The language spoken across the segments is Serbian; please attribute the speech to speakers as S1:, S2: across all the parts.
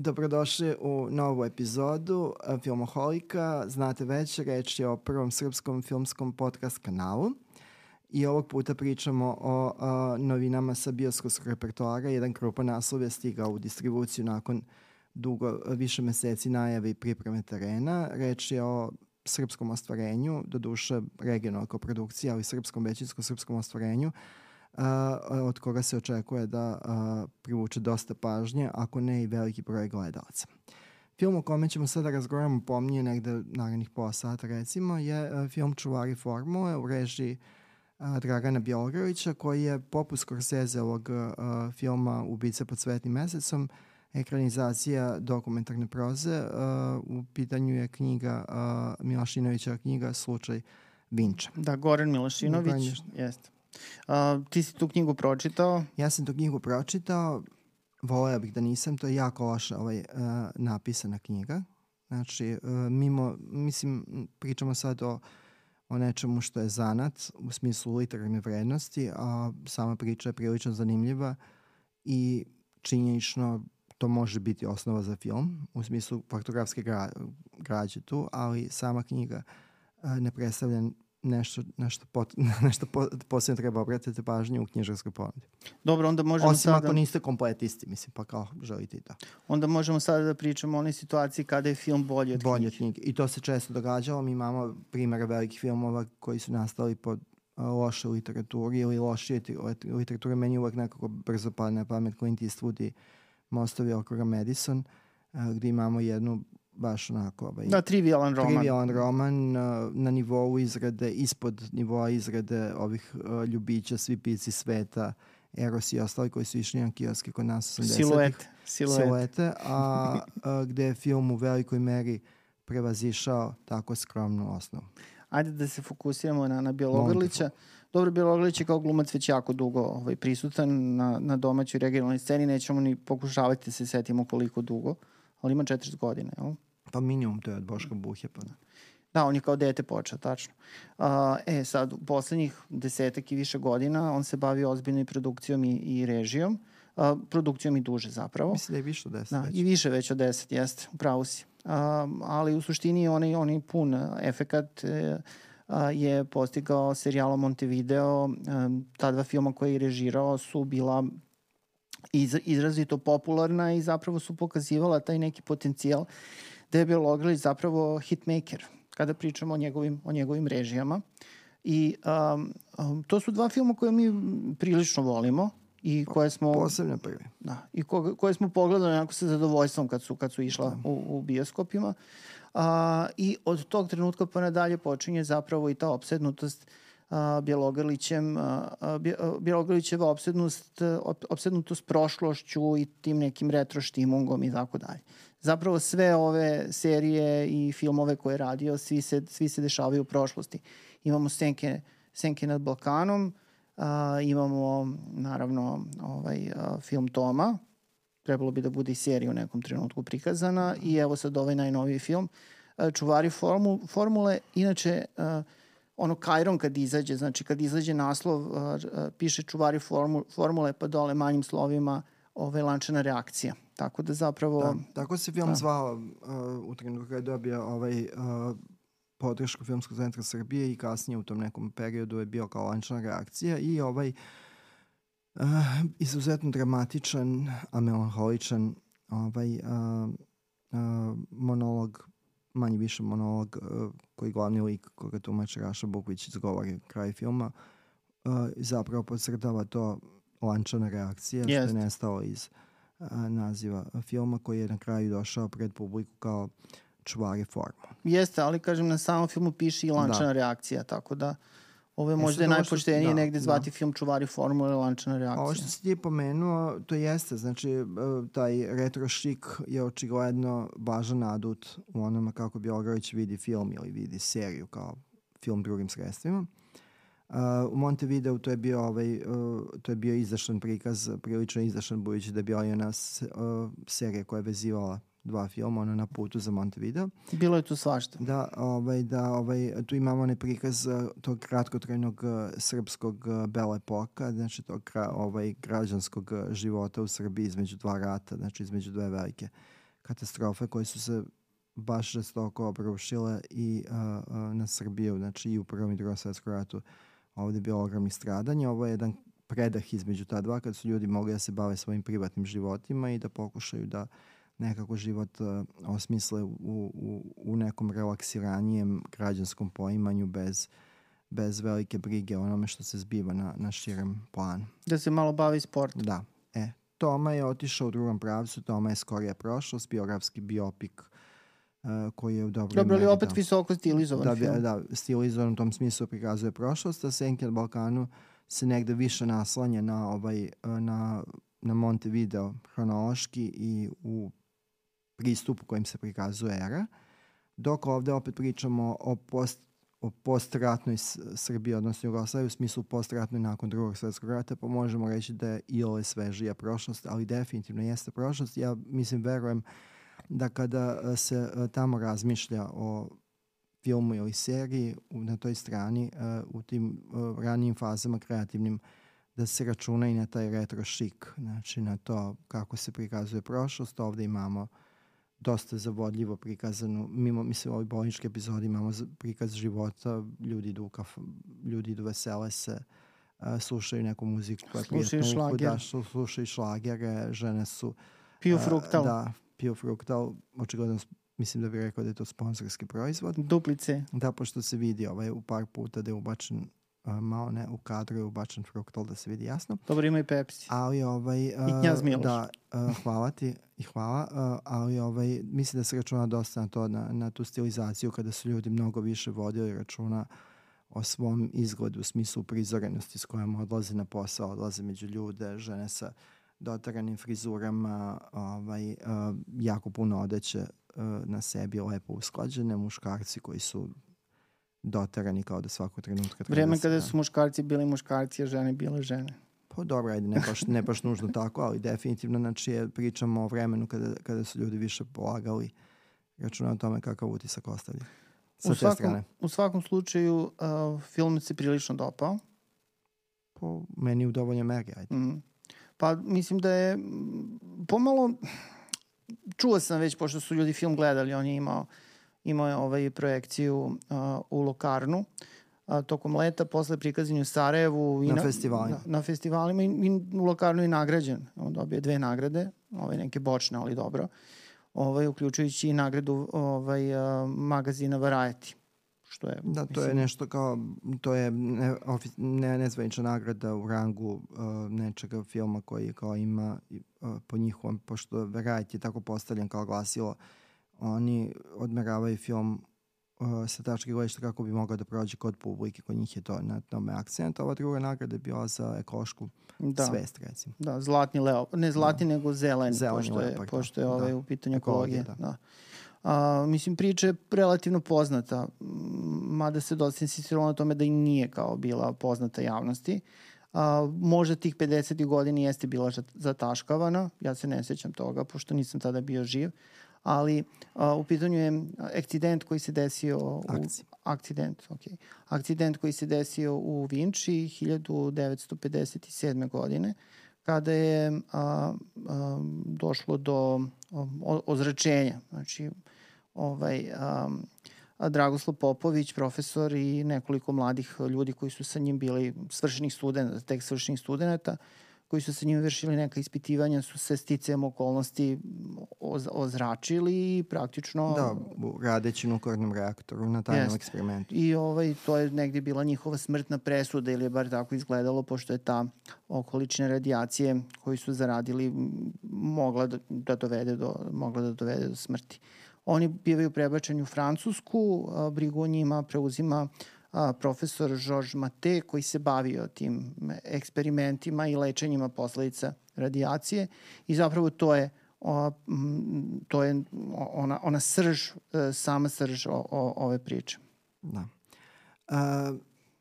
S1: Dobrodošli u novu epizodu e, Filmoholika. Znate već, reč je o prvom srpskom filmskom podcast kanalu. I ovog puta pričamo o a, novinama sa bioskopskog repertoara. Jedan krupan naslov je stigao u distribuciju nakon dugo, više meseci najave i pripreme terena. Reč je o srpskom ostvarenju, do duše regionalna ali srpskom, većinskom srpskom ostvarenju od koga se očekuje da a, privuče dosta pažnje, ako ne i veliki broj gledalaca. Film o kome ćemo sada razgovaramo pomnije negde narednih pola sata recimo je a, film Čuvari formule u režiji a, Dragana Bjelgrovića koji je poput Scorsese-ovog filma Ubice pod svetnim mesecom ekranizacija dokumentarne proze. Uh, u pitanju je knjiga uh, Milašinovića, knjiga Slučaj Vinča.
S2: Da, Goran Milašinović, jeste. Uh, ti si tu knjigu pročitao?
S1: Ja sam tu knjigu pročitao, voleo bih da nisam, to je jako loša ovaj, uh, napisana knjiga. Znači, uh, mimo, mislim, pričamo sad o, o nečemu što je zanat u smislu literarne vrednosti, a sama priča je prilično zanimljiva i činjenično to može biti osnova za film, u smislu faktografske gra, građe tu, ali sama knjiga uh, ne predstavlja nešto, nešto, pot, nešto po, posebno treba obratiti pažnju u knjižarskoj ponudi.
S2: Dobro, onda možemo
S1: Osim
S2: sada...
S1: ako niste kompletisti, mislim, pa kao želite i to.
S2: Onda možemo sada da pričamo o onoj situaciji kada je film bolji od
S1: bolji od knjige. I to se često događalo. Mi imamo primjera velikih filmova koji su nastali pod loše literaturi ili lošije literature. Meni uvek nekako brzo padne pamet Clint Eastwood i Mostovi okruga Madison, gde imamo jednu baš onako ovaj,
S2: da, trivialan roman.
S1: Trivialan roman na, na nivou izrade, ispod nivoa izrade ovih uh, ljubića, svi pici sveta, Eros i ostali koji su išli na kioske kod nas 80-ih.
S2: Siluete. Siluete.
S1: Siluete, a, a gde je film u velikoj meri prevazišao tako skromnu osnovu.
S2: Ajde da se fokusiramo na, na Bjelogrlića. Dobro, Bjelogrlić je kao glumac već jako dugo ovaj, prisutan na, na domaćoj regionalnoj sceni. Nećemo ni pokušavati da se setimo koliko dugo, ali ima 40 godina, jel?
S1: Pa minimum to je od Boška Buhje, pa da.
S2: Da, on je kao dete počeo, tačno. Uh, e, sad, u poslednjih desetak i više godina on se bavi ozbiljnom produkcijom i, i režijom. Uh, produkcijom i duže zapravo.
S1: Mislim da je više od deset
S2: da,
S1: već.
S2: I više već od deset, jeste, upravo si. Uh, ali u suštini onaj, onaj pun efekat uh, je postigao serijalom Montevideo. Uh, ta dva filma koje je režirao su bila iz, izrazito popularna i zapravo su pokazivala taj neki potencijal da je Bjelogrlić zapravo hitmaker kada pričamo o njegovim, o njegovim režijama. I um, um, to su dva filma koje mi prilično volimo i koje smo
S1: posebno prvi.
S2: Da, i ko, koje smo pogledali onako sa zadovoljstvom kad su kad su išla da. u, u bioskopima. A, I od tog trenutka pa nadalje počinje zapravo i ta opsednutost a, Bjelogrlićem, Bjelogrlićeva opsednost, opsednutost prošlošću i tim nekim retro štimungom i tako dalje. Zapravo sve ove serije i filmove koje je radio, svi se, svi se dešavaju u prošlosti. Imamo Senke, Senke nad Balkanom, imamo naravno ovaj, film Toma, trebalo bi da bude i serija u nekom trenutku prikazana i evo sad ovaj najnoviji film Čuvari formu, formule, inače uh, ono Kajron kad izađe, znači kad izađe naslov, uh, piše Čuvari formu, formule pa dole manjim slovima ove lančana reakcija. Tako da zapravo... Da,
S1: tako se film da. zvao uh, u trenutku kada je dobio ovaj, uh, podršku Filmskog centra Srbije i kasnije u tom nekom periodu je bio kao lančana reakcija i ovaj uh, izuzetno dramatičan, a melanholičan ovaj, uh, uh, monolog manje više monolog uh, koji glavni lik koga tumače Raša Bukvić izgovori kraj filma uh, zapravo podsrdava to lančana reakcija što je nestalo iz a, naziva filma koji je na kraju došao pred publiku kao čvari forma.
S2: Jeste, ali kažem na samom filmu piše i lančana da. reakcija, tako da ovo je e, možda je najpoštenije da, negde zvati da. film Čuvari formu ili lančana reakcija.
S1: Ovo što si ti pomenuo, to jeste, znači e, taj retro šik je očigledno važan adut u onome kako Bjelogrlić vidi film ili vidi seriju kao film drugim sredstvima. Uh, u Montevideo to je bio ovaj uh, to je bio izašan prikaz, prilično izašan budući da je bila jedna uh, serija koja je vezivala dva filma, ono na putu za Montevideo.
S2: Bilo je tu svašta.
S1: Da, ovaj, da, ovaj, tu imamo onaj prikaz uh, tog kratkotrajnog uh, srpskog uh, bele poka, znači tog ovaj, građanskog života u Srbiji između dva rata, znači između dve velike katastrofe koje su se baš žestoko obrušile i uh, uh, na Srbiju, znači i u prvom i drugom svetskom ratu ovde je bilo ogromnih stradanja. Ovo je jedan predah između ta dva kad su ljudi mogli da se bave svojim privatnim životima i da pokušaju da nekako život uh, osmisle u, u, u nekom relaksiranijem građanskom poimanju bez bez velike brige o onome što se zbiva na, na širem planu.
S2: Da se malo bavi sportom.
S1: Da. E, Toma je otišao u drugom pravcu, Toma je skorija prošlost, biografski biopik uh, koji je u dobroj
S2: Dobro,
S1: meri,
S2: opet
S1: da,
S2: visoko stilizovan
S1: da,
S2: film.
S1: da, stilizovan u tom smislu prikazuje prošlost, a Senke na Balkanu se negde više naslanja na, ovaj, na, na Montevideo hronološki i u pristupu kojim se prikazuje era, dok ovde opet pričamo o post o postratnoj Srbiji, odnosno Jugoslaviji, u smislu postratnoj nakon drugog svetskog rata, pa možemo reći da je i ovo svežija prošlost, ali definitivno jeste prošlost. Ja mislim, verujem da kada se tamo razmišlja o filmu ili seriji na toj strani, u tim ranijim fazama kreativnim, da se računa i na taj retro šik, znači na to kako se prikazuje prošlost. Ovde imamo uh, dosta zavodljivo prikazano. Mimo, mislim, u ovoj bolnički epizodi imamo prikaz života, ljudi idu, u kaf, ljudi idu vesele se, uh, slušaju neku muziku koja je
S2: prijatno uhu, da,
S1: slušaju šlagere, žene su...
S2: Piju fruktal.
S1: Uh, da, piju fruktal. Očigledno mislim da bih rekao da je to sponsorski proizvod.
S2: Duplice.
S1: Da, pošto se vidi ovaj, u par puta da je ubačen malo ne, u kadru je ubačen fruktal da se vidi jasno.
S2: Dobro, ima i Pepsi.
S1: Ali ovaj...
S2: I Knjaz Miloš.
S1: Da, uh, hvala ti i hvala, uh, ali ovaj, mislim da se računa dosta na to, na, na tu stilizaciju kada su ljudi mnogo više vodili računa o svom izgledu u smislu prizorenosti s kojom odlaze na posao, odlaze među ljude, žene sa dotaranim frizurama, ovaj, uh, jako puno odeće uh, na sebi, lepo usklađene, muškarci koji su doterani kao da svakog trenutka...
S2: Vreme
S1: da
S2: kada su muškarci bili muškarci, a žene bile žene.
S1: Pa dobro, ajde, ne baš, ne baš nužno tako, ali definitivno, znači, je, pričamo o vremenu kada, kada su ljudi više polagali računa o tome kakav utisak ostavlja. Sa
S2: u, svakom,
S1: strane.
S2: u svakom slučaju, uh, film se prilično dopao.
S1: Po meni u dovoljnoj meri, ajde.
S2: Mm. Pa mislim da je pomalo, čuo sam već, pošto su ljudi film gledali, on je imao uh, imao je ovaj projekciju uh, u Lokarnu uh, tokom leta, posle prikazanju u Sarajevu.
S1: I na, na festivalima.
S2: Na, na festivalima i, i u Lokarnu je nagrađen. On dobio dve nagrade, ovaj, neke bočne, ali dobro. Ovaj, uključujući i nagradu ovaj, uh, magazina Variety što je...
S1: Da, to mislim, je nešto kao, to je ne, ofi, ne, nezvanična nagrada u rangu uh, nečega filma koji kao ima uh, po njihovom, pošto Variety je tako postavljen kao glasilo uh, oni odmeravaju film uh, sa tačke gledišta kako bi mogao da prođe kod publike, kod njih je to na tome akcent. Ova druga nagrada je bila za ekološku da. svest, recimo.
S2: Da, zlatni leo, ne zlatni da. nego zeleni, zeleni pošto, je, leopard, pošto je da. ovaj da. u pitanju ekologije. Da. da. A, mislim, priča je relativno poznata, mada se dosta insistiralo na tome da i nije kao bila poznata javnosti. A, možda tih 50. godina jeste bila zataškavana, ja se ne sećam toga, pošto nisam tada bio živ, ali a, u pitanju je akcident koji se desio u akcident, okay. akcident koji se desio u Vinči 1957. godine kada je a, a, došlo do o, ozračenja. Znači, ovaj, a, a Dragoslav Popović, profesor i nekoliko mladih ljudi koji su sa njim bili svršenih studenta, tek svršenih studenta, koji su sa njim vršili neka ispitivanja su se sticajem okolnosti oz, ozračili i praktično...
S1: Da, radeći u nuklearnom reaktoru na tajnom eksperimentu.
S2: I ovaj, to je negde bila njihova smrtna presuda ili je bar tako izgledalo pošto je ta okolične radijacije koju su zaradili mogla da, da dovede do, mogla da dovede do smrti. Oni bivaju prebačeni u Francusku, brigu o njima preuzima uh, a, profesor Georges Mate koji se bavio tim eksperimentima i lečenjima posledica radijacije i zapravo to je o, to je ona, ona srž, e, sama srž o, o, ove priče.
S1: Da. A,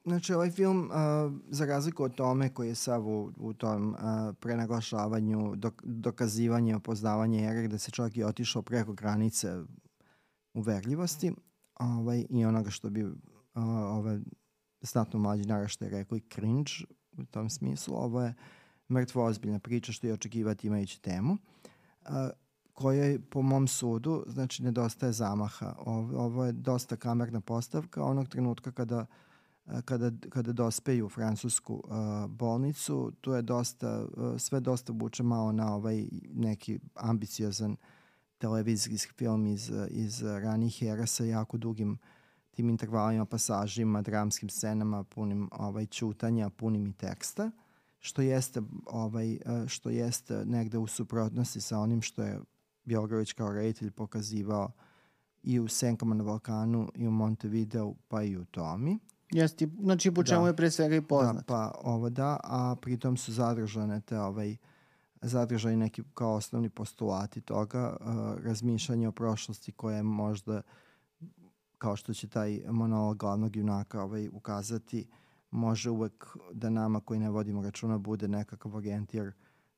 S1: znači, ovaj film, a, za razliku od tome koji je sav u, u tom a, prenaglašavanju, dok, dokazivanje, opoznavanje ere, gde se čovjek i otišao preko granice uverljivosti ovaj, i onoga što bi ove znatno mlađi naraštaj rekli cringe u tom smislu. Ovo je mrtvo ozbiljna priča što je očekivati imajući temu. Uh, kojoj po mom sudu znači nedostaje zamaha. Ovo, ovo je dosta kamerna postavka onog trenutka kada kada, kada dospeju u francusku uh, bolnicu, tu je dosta, uh, sve dosta buče malo na ovaj neki ambiciozan televizijski film iz, iz ranih era sa jako dugim tim intervalima, pasažima, dramskim scenama, punim ovaj, čutanja, punim i teksta, što jeste, ovaj, što jeste negde u suprotnosti sa onim što je Bjelgrović kao reditelj pokazivao i u Senkama na Balkanu i u Montevideo, pa i u Tomi.
S2: Jeste, znači po čemu da. je pre svega i poznat.
S1: Da, pa ovo da, a pritom su zadržane te ovaj, zadržani neki kao osnovni postulati toga, uh, razmišljanje o prošlosti koje možda, kao što će taj monolog glavnog junaka ovaj, ukazati, može uvek da nama koji ne vodimo računa bude nekakav orijentir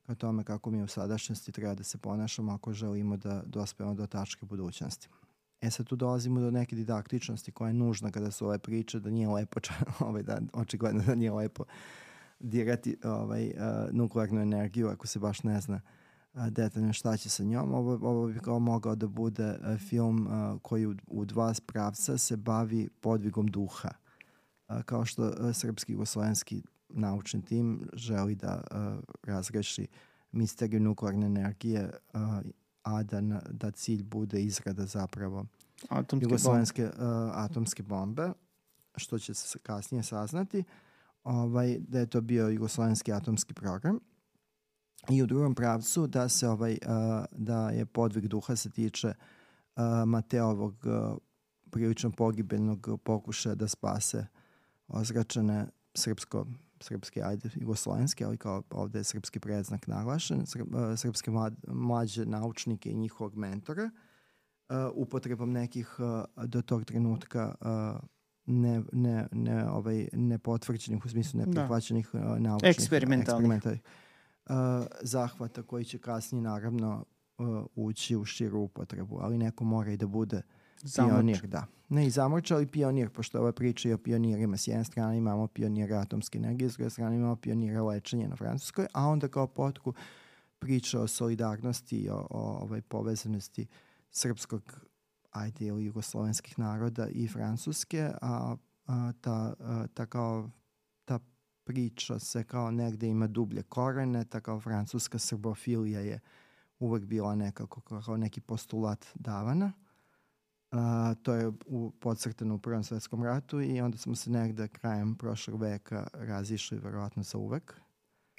S1: ka tome kako mi u sadašnjosti treba da se ponašamo ako želimo da dospemo do tačke budućnosti. E sad tu dolazimo do neke didaktičnosti koja je nužna kada su ove priče, da nije lepo, ovaj, da, očigledno da nije lepo dirati ovaj, uh, nuklearnu energiju ako se baš ne zna uh, detaljno šta će sa njom. Ovo, ovo bi kao mogao da bude film koji u, u dva pravca se bavi podvigom duha. Uh, kao što srpski i jugoslovenski naučni tim želi da razreši misteriju nuklearne energije a da, da cilj bude izrada zapravo
S2: atomske
S1: jugoslovenske bombe. Atomske bombe, što će se kasnije saznati, ovaj, da je to bio jugoslovenski atomski program. I u drugom pravcu da se ovaj, uh, da je podvig duha se tiče uh, Mateovog uh, prilično pogibeljnog pokušaja da spase ozračene srpsko srpski, ajde, jugoslovenski, ali kao ovde je srpski predznak naglašen, srpske mlađe naučnike i njihovog mentora, upotrebom nekih do tog trenutka ne, ne, ne, ovaj, nepotvrđenih, u smislu neprihvaćenih da. naučnih
S2: eksperimentalnih
S1: uh, zahvata koji će kasnije naravno ući u širu upotrebu, ali neko mora i da bude uh, Pionir, da. Ne i zamorč, ali pionir, pošto ova priča je o pionirima. S jedne strane imamo pionira atomske energije, s druge strane imamo pionira lečenja na Francuskoj, a onda kao potku priča o solidarnosti i o, o ovaj povezanosti srpskog, ajde, ili jugoslovenskih naroda i Francuske, a, a ta, a, ta kao priča se kao negde ima dublje korene, ta kao francuska srbofilija je uvek bila nekako kao neki postulat davana. A, to je u, podcrtano u Prvom svetskom ratu i onda smo se negde krajem prošlog veka razišli verovatno sa uvek.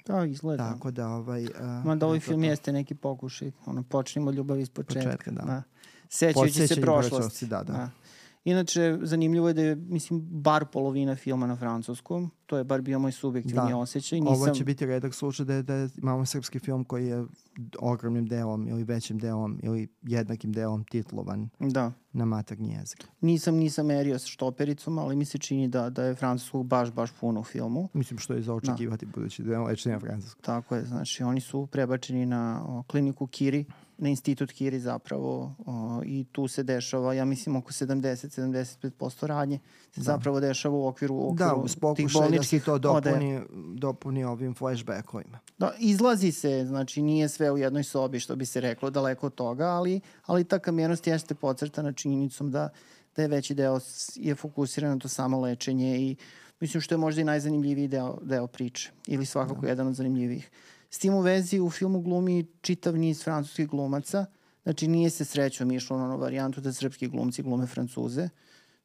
S2: Da, izgleda.
S1: Tako da ovaj...
S2: Uh, Ma da ovaj film to... jeste neki pokušaj. Ono, počnemo ljubav iz početka.
S1: početka da.
S2: da. Sećajući se prošlosti.
S1: Da, da. da.
S2: Inače, zanimljivo je da je, mislim, bar polovina filma na francuskom. To je bar bio moj subjektivni da. osjećaj.
S1: Nisam... Ovo će biti redak slučaj da, da imamo srpski film koji je ogromnim delom ili većim delom ili jednakim delom titlovan
S2: da.
S1: na maternji jezik.
S2: Nisam, nisam merio sa štopericom, ali mi se čini da, da je francuskog baš, baš puno u filmu.
S1: Mislim što je za očekivati da. budući da je lečenje francuskog.
S2: Tako je, znači oni su prebačeni na o, kliniku Kiri na institut Kiri zapravo o, i tu se dešava, ja mislim, oko 70-75% radnje se da. zapravo dešava u okviru, u
S1: da,
S2: okviru
S1: da, tih bolničkih da se to dopuni, dopuni ovim flashbackovima.
S2: Da, izlazi se, znači nije sve u jednoj sobi, što bi se reklo, daleko od toga, ali, ali ta kamjernost jeste pocrtana činjenicom da, da je veći deo je fokusiran na to samo lečenje i mislim što je možda i najzanimljiviji deo, deo priče ili svakako da. jedan od zanimljivih. S tim u vezi u filmu glumi čitav niz francuskih glumaca, znači nije se srećom išlo na onu varijantu da srpski glumci glume francuze,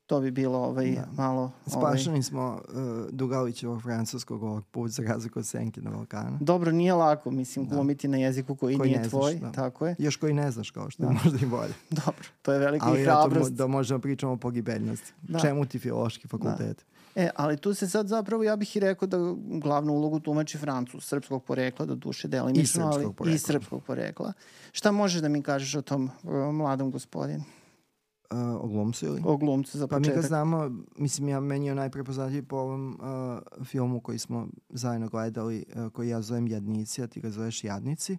S2: to bi bilo ovaj, da. malo...
S1: Ovaj... Spašeni smo uh, Dugalićevog francuskog ovog put za razliku od Senke na Balkanu.
S2: Dobro, nije lako, mislim, da. glumiti na jeziku koji, koji nije znaš, tvoj, da. tako je.
S1: Još koji ne znaš, kao što da. je možda i bolje.
S2: Dobro, to je velika
S1: Ali
S2: hrabrost.
S1: Ali da možemo pričamo o pogibeljnosti. Da. Čemu ti filološki fakultet? Da.
S2: E, ali tu se sad zapravo, ja bih i rekao da glavnu ulogu tumači Francus, srpskog porekla, do duše delimično, ali porekla. i srpskog porekla. Šta možeš da mi kažeš o tom o mladom gospodinu?
S1: Uh, o glumcu ili?
S2: O glumcu za početak.
S1: Pa mi ga znamo, mislim ja meni je najprepoznatiji po ovom uh, filmu koji smo zajedno gledali, uh, koji ja zovem Jadnici, a ti ga zoveš Jadnici.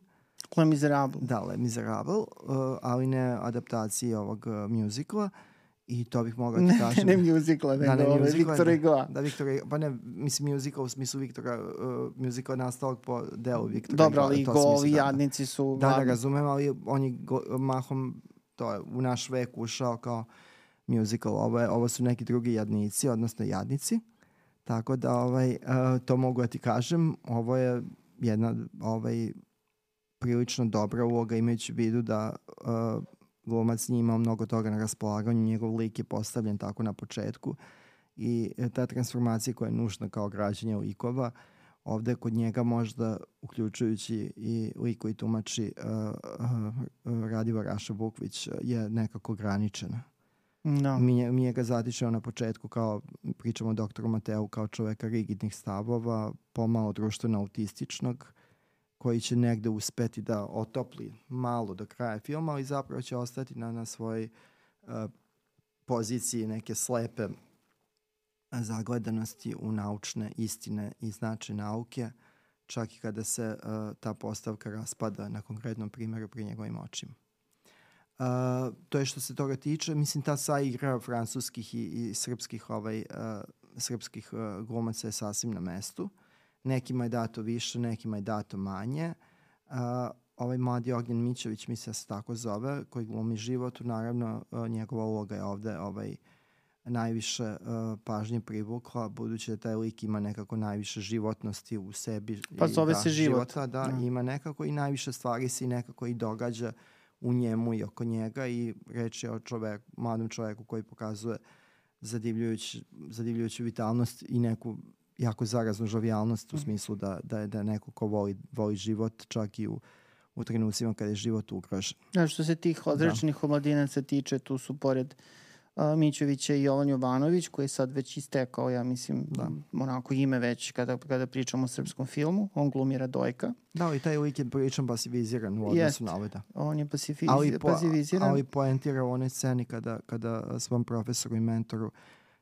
S2: Le Miserable.
S1: Da, Le Miserable, uh, ali ne adaptaciji ovog uh, muzikla. I to bih mogao da kažem.
S2: ne, ne muzikla, nego
S1: da, ne,
S2: ove, Viktora Igoa.
S1: Da, Viktora Pa ne, mislim muzikla u smislu Viktora, uh, muzikla nastalog po delu Viktora
S2: Dobro, ali Igo, ovi da, jadnici su...
S1: Da, da, razumem, ali on je mahom, to je u naš vek ušao kao musical. Ovo, je, ovo su neki drugi jadnici, odnosno jadnici. Tako da ovaj, uh, to mogu da ti kažem. Ovo je jedna ovaj, prilično dobra uloga imajući u vidu da uh, glumac nije imao mnogo toga na raspolaganju, njegov lik je postavljen tako na početku i ta transformacija koja je nužna kao građenje likova, ovde kod njega možda, uključujući i lik koji tumači uh, uh, Radiva Raša Bukvić, je nekako ograničena.
S2: No.
S1: Mi, mi je ga zatičeo na početku kao, pričamo o doktoru Mateu, kao čoveka rigidnih stavova, pomalo društveno autističnog, koji će negde uspeti da otopli malo do kraja filma, ali zapravo će ostati na, na svojoj uh, poziciji neke slepe zagledanosti u naučne istine i značaj nauke, čak i kada se uh, ta postavka raspada na konkretnom primjeru pri njegovim očima. Uh, to je što se toga tiče. Mislim, ta sa igra francuskih i, i srpskih, ovaj, uh, srpskih uh, glumaca je sasvim na mestu. Uh, nekima je dato više, nekima je dato manje. Uh, ovaj mladi Ognjen Mićević, da se tako zove, koji glumi životu, naravno uh, njegova uloga je ovde ovaj, najviše uh, pažnje privukla, budući da taj lik ima nekako najviše životnosti u sebi.
S2: Pa zove
S1: da,
S2: se život.
S1: Života, da, no. ima nekako i najviše stvari se i nekako i događa u njemu i oko njega i reč je o čovek, mladom čoveku koji pokazuje zadivljujuću, zadivljujuću vitalnost i neku jako zaraznu žovijalnost u mhm. smislu da, da, je, da je neko ko voli, voli život čak i u, u trenucima kada je život ugrožen.
S2: Da, što se tih odrečnih da. omladinaca tiče, tu su pored uh, Mićevića i Jovan Jovanović, koji je sad već istekao, ja mislim, da. onako ime već kada, kada pričamo o srpskom filmu. On glumi Radojka.
S1: Da, i taj lik je prilično pasiviziran u odnosu Jest. na ove, da.
S2: On je pasifiz, ali po, pasiviziran.
S1: Ali poentira u onoj sceni kada, kada svom profesoru i mentoru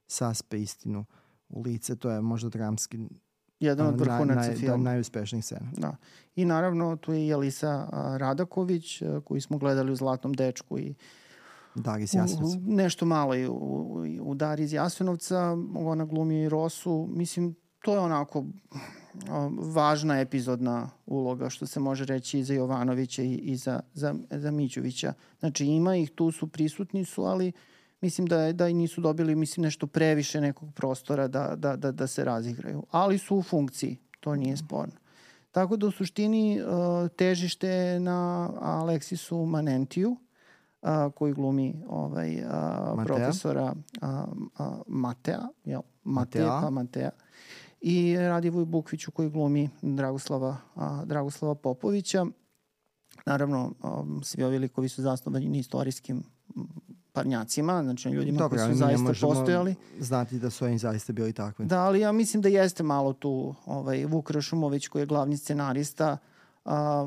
S1: saspe istinu uh, u lice, to je možda dramski
S2: jedan od vrhunaca
S1: naj,
S2: filma. Da,
S1: najuspešnijih scena.
S2: Da. I naravno tu je i Radaković koju smo gledali u Zlatnom dečku i
S1: Daris Jasenovca.
S2: Nešto malo i u, u, u Dari iz Jasenovca, ona glumi i Rosu. Mislim, to je onako važna epizodna uloga, što se može reći i za Jovanovića i, i za, za, za Mićovića. Znači ima ih, tu su, prisutni su, ali uh, mislim da, da i nisu dobili mislim nešto previše nekog prostora da, da, da, da se razigraju. Ali su u funkciji, to nije sporno. Tako da u suštini uh, težište na Aleksisu Manentiju, uh, koji glumi ovaj, uh, profesora uh, uh, Matea, jel? Matea, Matea. pa Matea. I Radivoju Bukviću koji glumi Dragoslava, Dragoslava Popovića. Naravno, um, svi ovi likovi su zasnovani na istorijskim parnjacima, znači ljudima Dobre, koji su zaista postojali.
S1: znati da su oni zaista bili takvi.
S2: Da, ali ja mislim da jeste malo tu ovaj, Vuk Rašumović koji je glavni scenarista, a,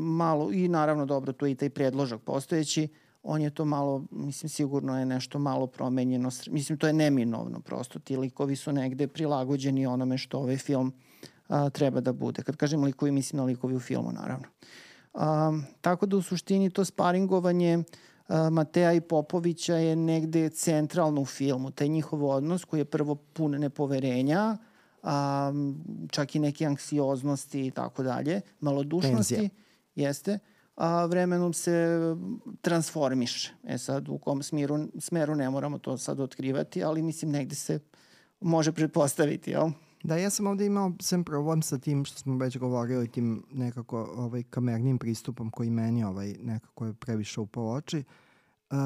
S2: malo, i naravno dobro, tu je i taj predložak postojeći, on je to malo, mislim, sigurno je nešto malo promenjeno. Mislim, to je neminovno prosto. Ti likovi su negde prilagođeni onome što ovaj film a, treba da bude. Kad kažem likovi, mislim na likovi u filmu, naravno. A, tako da u suštini to sparingovanje Mateja i Popovića je negde centralno u filmu. Taj njihov odnos koji je prvo pun nepoverenja, a, čak i neke anksioznosti i tako dalje, malodušnosti, Tenzija. jeste, a vremenom se transformiše. E sad, u kom smiru, smeru ne moramo to sad otkrivati, ali mislim negde se može pretpostaviti, jel?
S1: Da, ja sam ovde imao sam problem sa tim što smo već govorili, tim nekako ovaj, kamernim pristupom koji meni ovaj, nekako je previše upao oči. Uh,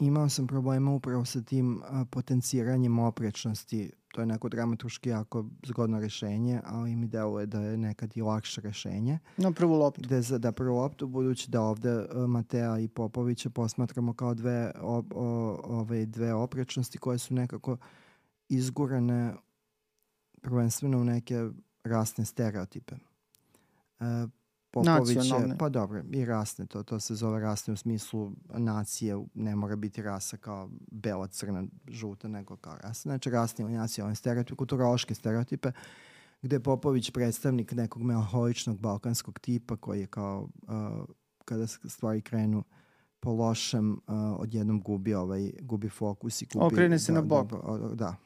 S1: imao sam problema upravo sa tim uh, potenciranjem oprečnosti. To je neko dramaturški jako zgodno rešenje, ali mi deluje da je nekad i lakše rešenje.
S2: Na prvu loptu.
S1: Gde za, da prvu loptu, budući da ovde uh, Matea i Popovića posmatramo kao dve, o, o, ove, dve oprečnosti koje su nekako izgurane prvenstveno u neke rasne stereotipe.
S2: Uh, Popović je,
S1: pa dobro, i rasne, to, to se zove rasne u smislu nacije, ne mora biti rasa kao bela, crna, žuta, nego kao rasa. Znači rasne ili nacionalne stereotipe, kulturološke stereotipe, gde je Popović predstavnik nekog melanholičnog balkanskog tipa koji je kao, uh, kada stvari krenu po lošem uh, odjednom gubi ovaj gubi fokus i gubi
S2: Okrene se
S1: da,
S2: na bok.
S1: Da, da.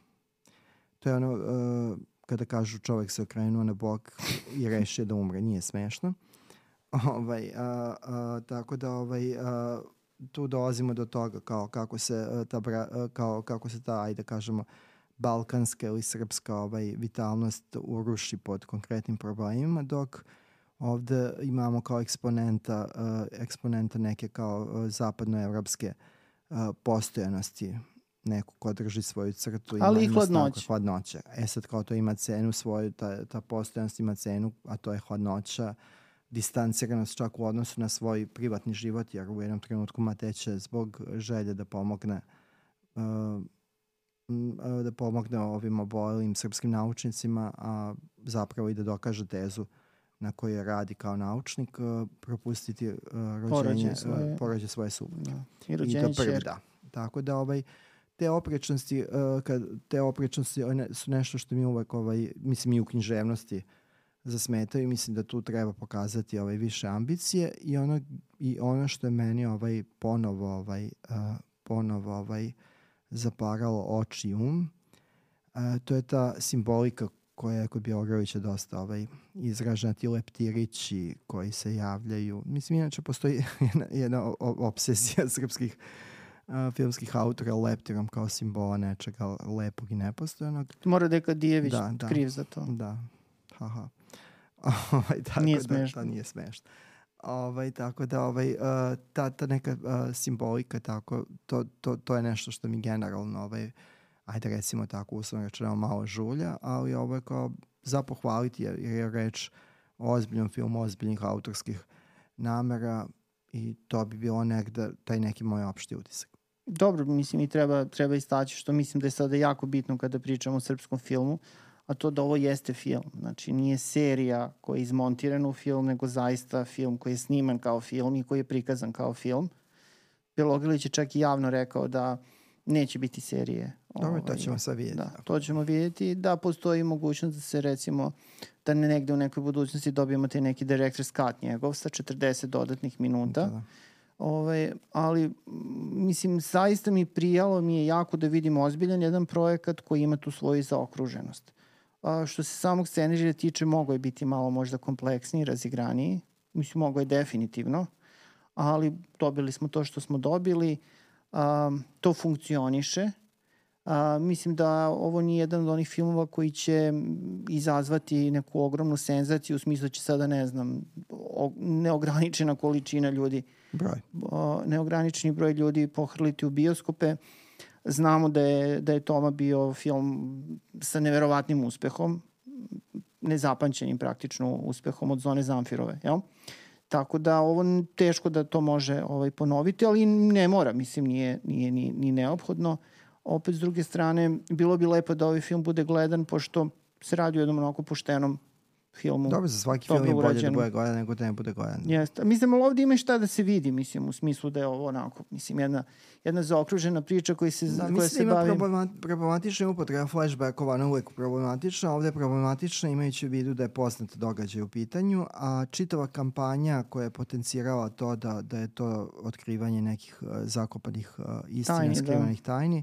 S1: To je ono uh, kada kažu čovek se okrenuo na bok i rešio da umre, nije smešno. Ovaj, a, a, tako da ovaj, a, tu dolazimo do toga kao kako se a, ta bra, a, kao kako se ta ajde da kažemo balkanska ili srpska ovaj vitalnost uruši pod konkretnim problemima dok ovde imamo kao eksponenta uh, eksponenta neke kao uh, zapadnoevropske uh, postojanosti neko ko drži svoju crtu
S2: ali i hladnoća.
S1: hladnoća. E sad kao to ima cenu svoju, ta, ta postojanost ima cenu, a to je hladnoća, distanciranost čak u odnosu na svoj privatni život, jer u jednom trenutku Mateće zbog želje da pomogne uh, da pomogne ovim obojelim srpskim naučnicima, a zapravo i da dokaže tezu na kojoj radi kao naučnik, uh, propustiti uh, rođenje, porođe svoje, porođe svoje supruge. Da.
S2: I I to prvi,
S1: da. Tako da ovaj, te oprečnosti, uh, kad, te oprečnosti one su nešto što mi uvek, ovaj, mislim i u književnosti zasmetaju mislim da tu treba pokazati ovaj više ambicije i ono i ono što je meni ovaj ponovo ovaj uh, ponovo ovaj zaparalo oči i um uh, to je ta simbolika koja je kod Bjelogrlića dosta ovaj, izražena, ti leptirići koji se javljaju. Mislim, inače postoji jedna, jedna obsesija srpskih filmskih autora leptirom kao simbola nečega lepog i nepostojanog.
S2: Mora da je Kadijević da, da, kriv za to.
S1: Da, haha. ovaj, tako
S2: nije
S1: da,
S2: smešno.
S1: Da, nije smešno. Ovaj, tako da ovaj, uh, ta, ta neka uh, simbolika tako, to, to, to je nešto što mi generalno ovaj, ajde recimo tako uslovno rečeno malo žulja, ali ovo je kao za pohvaliti jer je reč o ozbiljnom filmu, ozbiljnih autorskih namera i to bi bilo negde taj neki moj opšti utisak.
S2: Dobro, mislim i treba, treba istaći što mislim da je sada jako bitno kada pričamo o srpskom filmu, a to da ovo jeste film. Znači, nije serija koja je izmontirana u film, nego zaista film koji je sniman kao film i koji je prikazan kao film. Belogrilić je čak i javno rekao da neće biti serije.
S1: Dobro, to ovaj, ćemo sad vidjeti.
S2: Da, to ćemo vidjeti. Da, postoji mogućnost da se recimo, da ne negde u nekoj budućnosti dobijemo te neki director's cut njegov sa 40 dodatnih minuta. Da, da. Ove, ovaj, ali, mislim, zaista mi prijalo mi je jako da vidim ozbiljan jedan projekat koji ima tu svoju zaokruženost. A, što se samog scenarija tiče, mogo je biti malo možda kompleksniji, razigraniji. Mislim, mogo je definitivno, ali dobili smo to što smo dobili. A, to funkcioniše. A, mislim da ovo nije jedan od onih filmova koji će izazvati neku ogromnu senzaciju u smislu da će sada, ne znam, o, neograničena količina ljudi,
S1: broj.
S2: O, neograničeni broj ljudi pohrliti u bioskope. Znamo da je, da je Toma bio film sa neverovatnim uspehom, nezapančenim praktično uspehom od zone Zamfirove, jel? Tako da ovo teško da to može ovaj ponoviti, ali ne mora, mislim nije nije ni ni neophodno. Opet s druge strane bilo bi lepo da ovaj film bude gledan pošto se radi o jednom onako poštenom filmu.
S1: Dobro, za svaki film je bolje da bude gledan nego da ne bude gledan.
S2: Jeste. Mislim, ali ovdje ima šta da se vidi, mislim, u smislu da je ovo onako, mislim, jedna, jedna zaokružena priča koji se, da, koja se bavi...
S1: Mislim, ima problematična upotreba flashbackova, ona uvek problematična. Ovdje je problematična imajući u vidu da je poznat događaj u pitanju, a čitava kampanja koja je potencirala to da, da je to otkrivanje nekih uh, zakopanih uh, istina, tajni, da. skrivenih da. tajni,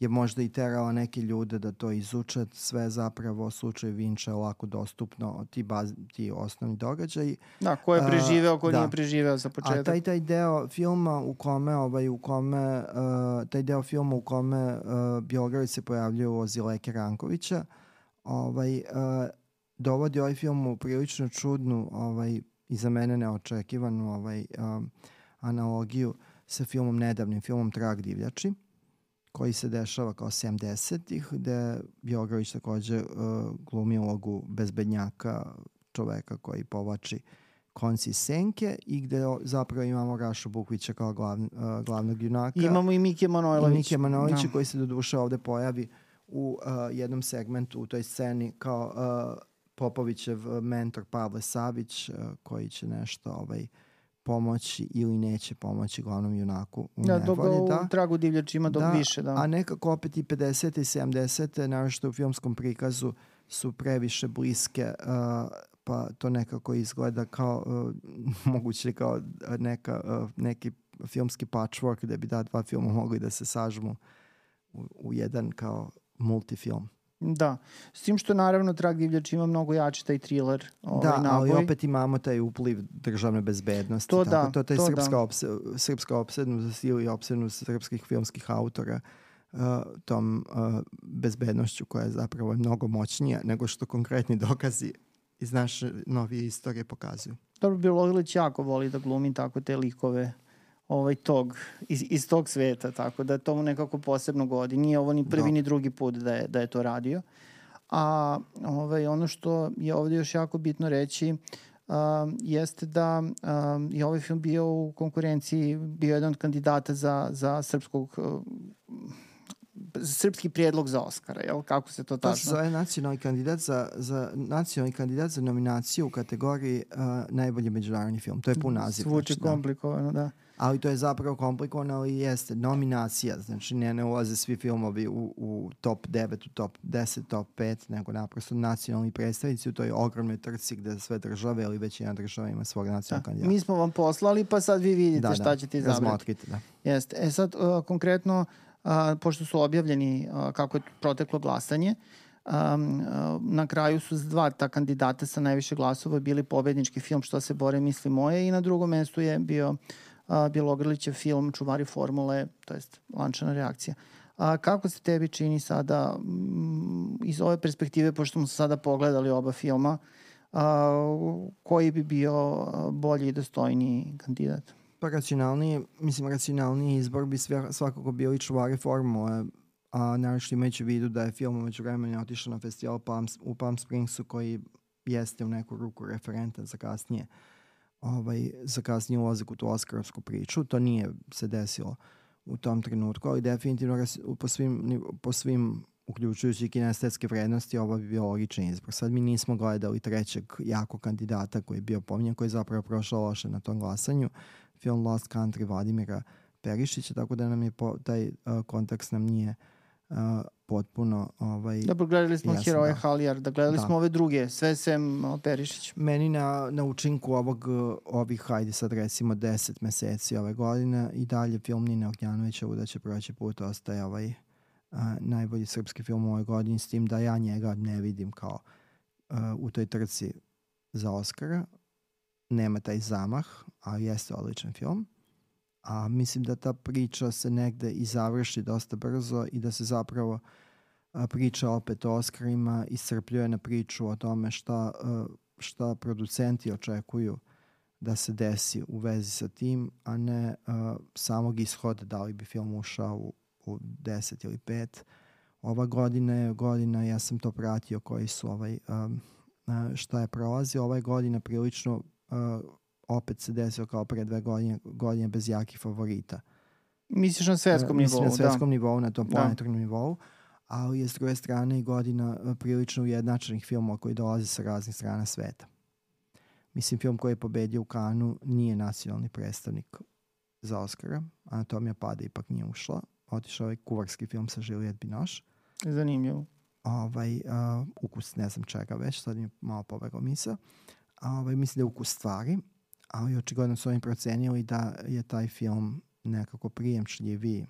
S1: je možda i terala neke ljude da to izuče, sve zapravo slučaj Vinča je lako dostupno, ti, baz, ti osnovni događaji.
S2: Da, ko je preživeo, ko uh, da. nije preživeo za početak.
S1: A taj, taj deo filma u kome, ovaj, u kome, uh, taj deo filma u kome uh, Biogravi se pojavljaju u Zileke Rankovića, ovaj, uh, dovodi ovaj film u prilično čudnu ovaj, i za mene neočekivanu ovaj, um, analogiju sa filmom, nedavnim filmom Trag divljači koji se dešava kao 70-ih, gde Bjogrović takođe uh, glumi ulogu bezbednjaka, čoveka koji povlači konci senke i gde zapravo imamo Rašu Bukvića kao glav, uh, glavnog junaka.
S2: Imamo i Mike Manojlović.
S1: I Mike Manojlović no. Da. koji se do duše ovde pojavi u uh, jednom segmentu u toj sceni kao uh, Popovićev mentor Pavle Savić uh, koji će nešto ovaj, uh, pomoći ili neće pomoći glavnom junaku u
S2: da, nevolji. Da, u tragu divljačima dok da, više. Da.
S1: A nekako opet i 50. i 70. naravno u filmskom prikazu su previše bliske uh, pa to nekako izgleda kao uh, moguće kao neka, uh, neki filmski patchwork gde bi da dva filma mogli da se sažmu u, u jedan kao multifilm.
S2: Da, s tim što naravno Trag divljač ima mnogo jači taj thriller. Ovaj,
S1: da,
S2: naboj.
S1: ali opet imamo taj upliv državne bezbednosti.
S2: To
S1: tako,
S2: da,
S1: to, taj
S2: to
S1: srpska,
S2: da.
S1: opse, srpska opsednost ili opsednost srpskih filmskih autora uh, tom uh, bezbednošću koja je zapravo mnogo moćnija nego što konkretni dokazi iz naše novije istorije pokazuju.
S2: Dobro, Bilogilić jako voli da glumi tako te likove ovaj tog, iz, iz tog sveta, tako da to mu nekako posebno godi. Nije ovo ni prvi
S1: Da.
S2: ni drugi put da je, da je to radio. A ovaj, ono što je ovde još jako bitno reći um, jeste da um, je ovaj film bio u konkurenciji, bio jedan od kandidata za, za srpskog uh, srpski prijedlog za Oscara, jel? Kako se to
S1: To se
S2: tačno?
S1: zove nacionalni kandidat za, za nacionalni kandidat za nominaciju u kategoriji uh, najbolji međunarodni film. To je pun naziv.
S2: Zvuči
S1: znači, da.
S2: komplikovano, da.
S1: Ali to je zapravo komplikovano, ali jeste nominacija, znači ne, ne ulaze svi filmovi u, u top 9, u top 10, top 5, nego naprosto nacionalni predstavnici u toj ogromnoj trci gde sve države ili većina država ima svog nacionalnog
S2: Da.
S1: kandidata.
S2: Mi smo vam poslali, pa sad vi vidite šta ćete izabrati.
S1: Razmotrite, da.
S2: Jeste. E sad, uh, konkretno, uh, pošto su objavljeni uh, kako je proteklo glasanje, um, na kraju su dva ta kandidata sa najviše glasova bili pobednički film Što se bore misli moje i na drugom mestu je bio uh, Bjelogrlićev film Čuvari formule, to jest lančana reakcija. A kako se tebi čini sada mm, iz ove perspektive, pošto smo sada pogledali oba filma, a, koji bi bio a, bolji i dostojniji kandidat?
S1: Pa racionalniji, mislim, racionalniji izbor bi svakako bio i čuvari formule, a naravno imajući vidu da je film umeđu vremena otišao na festival Palm, u Palm Springsu koji jeste u neku ruku referentan za kasnije ovaj, za kasnije ulazak u tu oskarovsku priču. To nije se desilo u tom trenutku, ali definitivno po svim, po svim uključujući kinestetske vrednosti, ovo bi bio logičan izbor. Sad mi nismo gledali trećeg jakog kandidata koji je bio pominjan, koji je zapravo prošao loše na tom glasanju, film Lost Country Vladimira Perišića, tako da nam je po, taj uh, kontekst nam nije uh, potpuno ovaj,
S2: Dobro, gledali smo
S1: Jasno,
S2: Heroje
S1: da.
S2: Halijarda, gledali
S1: Da.
S2: smo ove druge, sve sem Perišić.
S1: Meni na, na učinku ovog, ovih, hajde sad recimo 10 meseci ove godine i dalje film Nine Ognjanovića da će proći put ostaje ovaj a, najbolji srpski film u ovoj godini s tim da ja njega ne vidim kao a, u toj trci za Oscara. Nema taj zamah, a jeste odličan film. A mislim da ta priča se negde i završi dosta brzo i da se zapravo priča opet o Oscarima iscrpljuje na priču o tome šta, šta producenti očekuju da se desi u vezi sa tim, a ne samog ishoda da li bi film ušao u, u 10 ili 5. Ova godina je godina, ja sam to pratio koji su ovaj, šta je prolazio. Ova je godina prilično opet se desio kao pre dve godine, godine bez jakih favorita.
S2: Misliš na svetskom
S1: E, Mislim
S2: nivou,
S1: na svetskom
S2: da.
S1: nivou, na tom
S2: Da.
S1: planetarnom nivou, ali je s druge strane i godina e, prilično ujednačenih filmova koji dolaze sa raznih strana sveta. Mislim, film koji je pobedio u Kanu nije nacionalni predstavnik za Oscara. Anatomija pada ipak nije ušla. Otišao je kuvarski film sa Juliette Binoche.
S2: Zanimljivo.
S1: Ovaj, uh, ukus ne znam čega već, sad mi je malo pobegao misa. A, ovaj, mislim da je ukus stvari, ali očigledno su oni procenili da je taj film nekako prijemčljiviji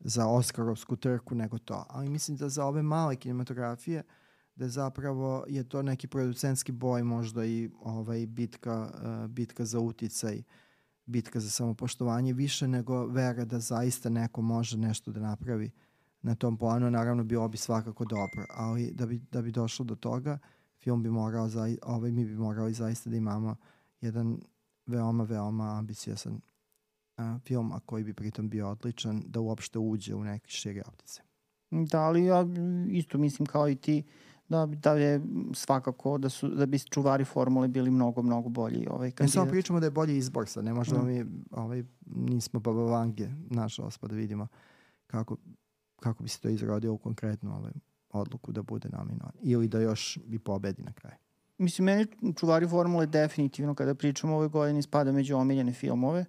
S1: za Oskarovsku trku nego to. Ali mislim da za ove male kinematografije da zapravo je to neki producentski boj možda i ovaj bitka, uh, bitka za uticaj bitka za samopoštovanje više nego vera da zaista neko može nešto da napravi na tom planu, naravno bilo bi svakako dobro, ali da bi, da bi došlo do toga, film bi morao, zai, ovaj, mi bi morali zaista da imamo jedan veoma, veoma ambiciosan a, film, a koji bi pritom bio odličan, da uopšte uđe u neki širi optice.
S2: Da, ali ja isto mislim kao i ti da, da je svakako da su da bi čuvari formule bili mnogo mnogo bolji ovaj
S1: Ne
S2: kandidat.
S1: samo pričamo da je bolji izbor sad, ne možemo
S2: Da.
S1: mi, ovaj, nismo baba vange, nažalost, pa da vidimo kako, kako bi se to izrodio u konkretnu ovaj, odluku da bude nominovan. Ili da još i pobedi na kraju.
S2: Mislim, meni čuvari formule definitivno kada pričamo o ovoj godini spada među omiljene filmove.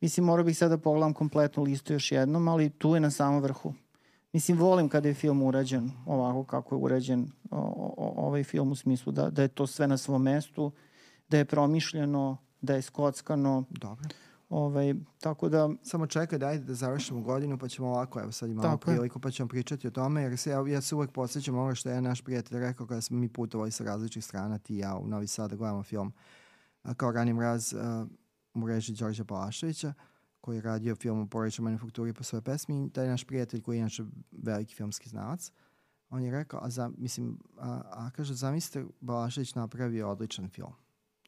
S2: Mislim, morao bih sada da pogledam kompletnu listu još jednom, ali tu je na samom vrhu. Mislim, volim kada je film urađen ovako kako je urađen o, o, ovaj film u smislu da, da je to sve na svom mestu, da je promišljeno, da je skockano.
S1: Dobro.
S2: Ovaj, tako da...
S1: Samo čekaj, dajte da završimo godinu, pa ćemo ovako, evo sad imamo tako priliku, pa ćemo pričati o tome, jer se, ja, ja se uvek posjećam ovo što je naš prijatelj rekao kada smo mi putovali sa različitih strana, ti i ja u Novi Sad da gledamo film a, kao Rani mraz a, u režiji Đorđa Palaševića, koji je radio film u porodičnoj manufakturi po svoje pesmi, taj naš prijatelj koji je inače veliki filmski znalac, on je rekao, a za, mislim, a, a kaže, zamislite, Balašević napravio odličan film.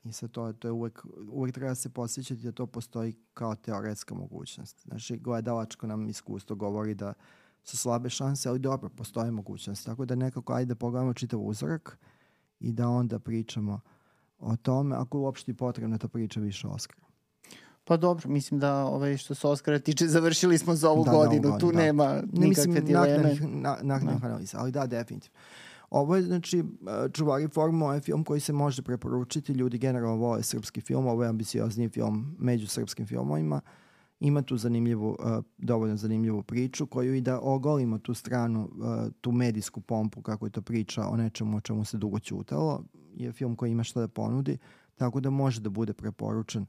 S1: I sad to, to je uvek, uvek treba se posjećati da to postoji kao teoretska mogućnost. Znači, gledalačko nam iskustvo govori da su slabe šanse, ali dobro, postoje mogućnost. Tako da nekako ajde da pogledamo čitav uzorak i da onda pričamo o tome, ako uopšte je potrebno da priča više o Oskaru.
S2: Pa dobro, mislim da ovaj, što se Oskara tiče, završili smo za ovu da, godinu, da, ovu godinu, tu da. nema nikakve mislim, dileme. Naknanih,
S1: na, naknanih da. analiza, ali da, definitivno. Ovo je, znači, Čuvari formu, je film koji se može preporučiti. Ljudi generalno vole srpski film, ovo je ambiciozniji film među srpskim filmovima. Ima tu zanimljivu, uh, dovoljno zanimljivu priču koju i da ogolimo tu stranu, uh, tu medijsku pompu, kako je to priča o nečemu o čemu se dugo ćutalo. Je film koji ima šta da ponudi, tako da može da bude preporučen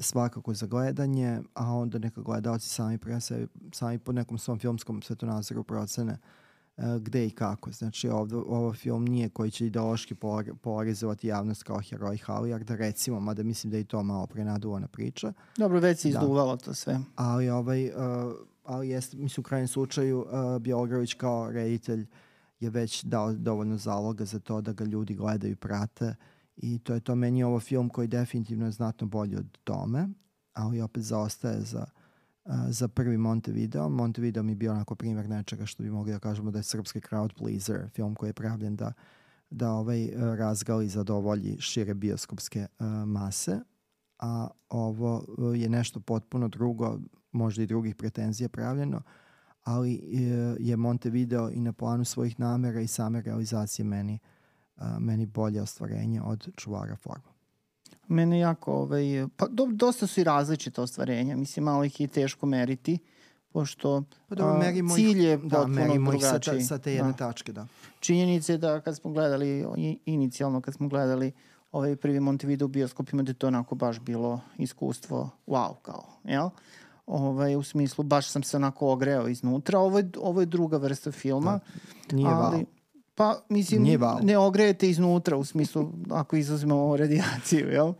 S1: svakako za gledanje, a onda neka gledalci sami pre sebi, sami po nekom svom filmskom svetonazoru procene uh, E, gde i kako. Znači, ovdje, ovo film nije koji će ideološki polarizovati javnost kao heroj Halijarda, recimo, mada mislim da je i to malo prenaduvana priča.
S2: Dobro, već se izduvalo da. to sve.
S1: Ali, ovaj, uh, ali jest, mislim, u krajnjem slučaju, uh, Bjelogravić kao reditelj je već dao dovoljno zaloga za to da ga ljudi gledaju i prate i to je to meni ovo film koji definitivno je znatno bolji od tome, ali opet zaostaje za za prvi Montevideo. Montevideo mi je bio onako primjer nečega što bi mogli da kažemo da je srpski crowd pleaser, film koji je pravljen da, da ovaj razgali zadovolji šire bioskopske uh, mase, a ovo je nešto potpuno drugo, možda i drugih pretenzija pravljeno, ali je Montevideo i na planu svojih namera i same realizacije meni, uh, meni bolje ostvarenje od čuvara forma.
S2: Mene jako, ovaj, pa do, dosta su i različite ostvarenja, mislim malo ih je teško meriti, pošto pa da, a, merimo cilj je da, potpuno drugačiji.
S1: Sa, sa te jedne da. tačke, da.
S2: Činjenica je da kad smo gledali, inicijalno kad smo gledali ovaj prvi Montevideo u bioskopima, da je to onako baš bilo iskustvo wow, kao, jel? Ovaj, u smislu, baš sam se onako ogreo iznutra. Ovo je, ovo je druga vrsta filma.
S1: Da, nije ali, wow.
S2: Pa, mislim, ne ogrejete iznutra, u smislu, ako izuzmemo radijaciju, jel?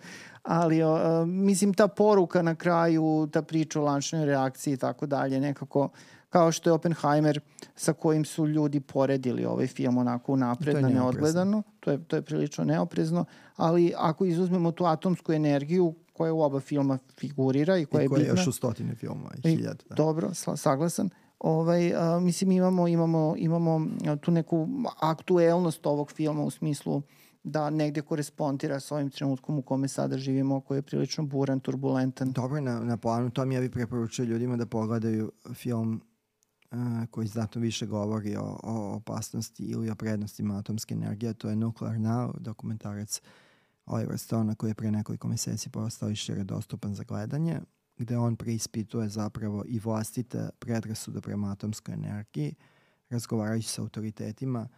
S2: Ali, uh, mislim, ta poruka na kraju, ta priča o lančnoj reakciji i tako dalje, nekako, kao što je Oppenheimer sa kojim su ljudi poredili ovaj film onako napredno, neodgledano, to je, to je prilično neoprezno, ali ako izuzmemo tu atomsku energiju koja u oba filma figurira i koja, I koja je bitna. I koja je
S1: još u stotine filmova i hiljada.
S2: Da. Dobro, saglasan ovaj, a, mislim imamo, imamo, imamo tu neku aktuelnost ovog filma u smislu da negde korespondira sa ovim trenutkom u kome sada živimo, koji je prilično buran, turbulentan.
S1: Dobro, na, na planu tom ja bih preporučio ljudima da pogledaju film uh, koji znatno više govori o, o opasnosti ili o prednostima atomske energije, to je Nuclear Now, dokumentarac Oliver Stone koji je pre nekoliko meseci postao i šire dostupan za gledanje gde on preispituje zapravo i vlastite predrasude prema atomskoj energiji, razgovarajući sa autoritetima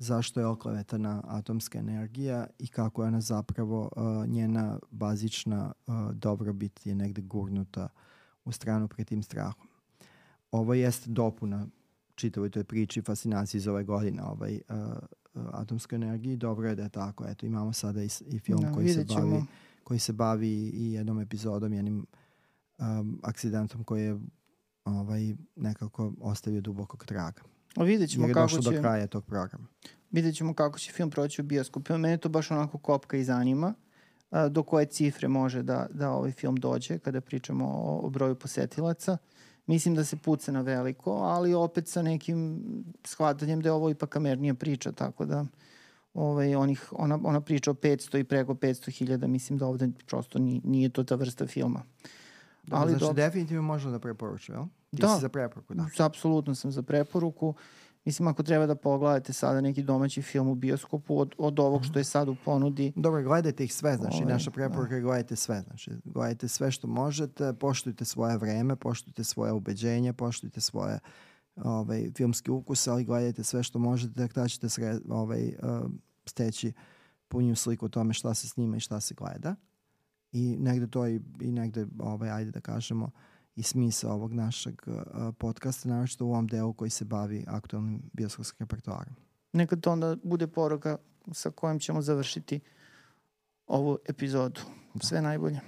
S1: zašto je oklevetana atomska energija i kako je ona zapravo uh, njena bazična uh, dobrobit je negde gurnuta u stranu pred tim strahom. Ovo jeste dopuna čitavoj toj priči fascinaciji iz ove godine ovaj, uh, uh, atomskoj energiji. Dobro je da je tako. Eto, imamo sada i, i film no, da, koji, se bavi, koji se bavi i jednom epizodom, jednim um, aksidentom koji je ovaj, nekako ostavio dubokog traga.
S2: A vidjet ćemo kako će...
S1: do kraja tog programa.
S2: Vidjet ćemo kako će film proći u bioskopu. Mene to baš onako kopka i zanima a, do koje cifre može da, da ovaj film dođe kada pričamo o, o broju posetilaca. Mislim da se puca na veliko, ali opet sa nekim shvatanjem da je ovo ipak kamernija priča, tako da ovaj, onih, ona, ona priča o 500 i preko 500 hiljada, mislim da ovde prosto nije, nije to ta vrsta filma. Uh,
S1: Dobro, ali znači, dobro. definitivno možemo da preporuču, jel? Ti da, si za preporuku, da.
S2: Apsolutno sam za preporuku. Mislim, ako treba da pogledate sada neki domaći film u bioskopu od, od ovog što je sad u ponudi.
S1: Dobro, gledajte ih sve, znači, Ove, ovaj, naša preporuka da. je gledajte sve, znači, gledajte sve što možete, poštujte svoje vreme, poštujte svoje ubeđenje, poštujte svoje ovaj, filmski ukus, ali gledajte sve što možete, da ćete sre, ovaj, uh, steći punju sliku o tome šta se snima i šta se gleda I negde to i, i negde, ovaj, ajde da kažemo, i smisa ovog našeg uh, podcasta, naravno u ovom delu koji se bavi aktualnim bioskopskim repertoarom.
S2: Neka to onda bude poruka sa kojom ćemo završiti ovu epizodu. Sve najbolje.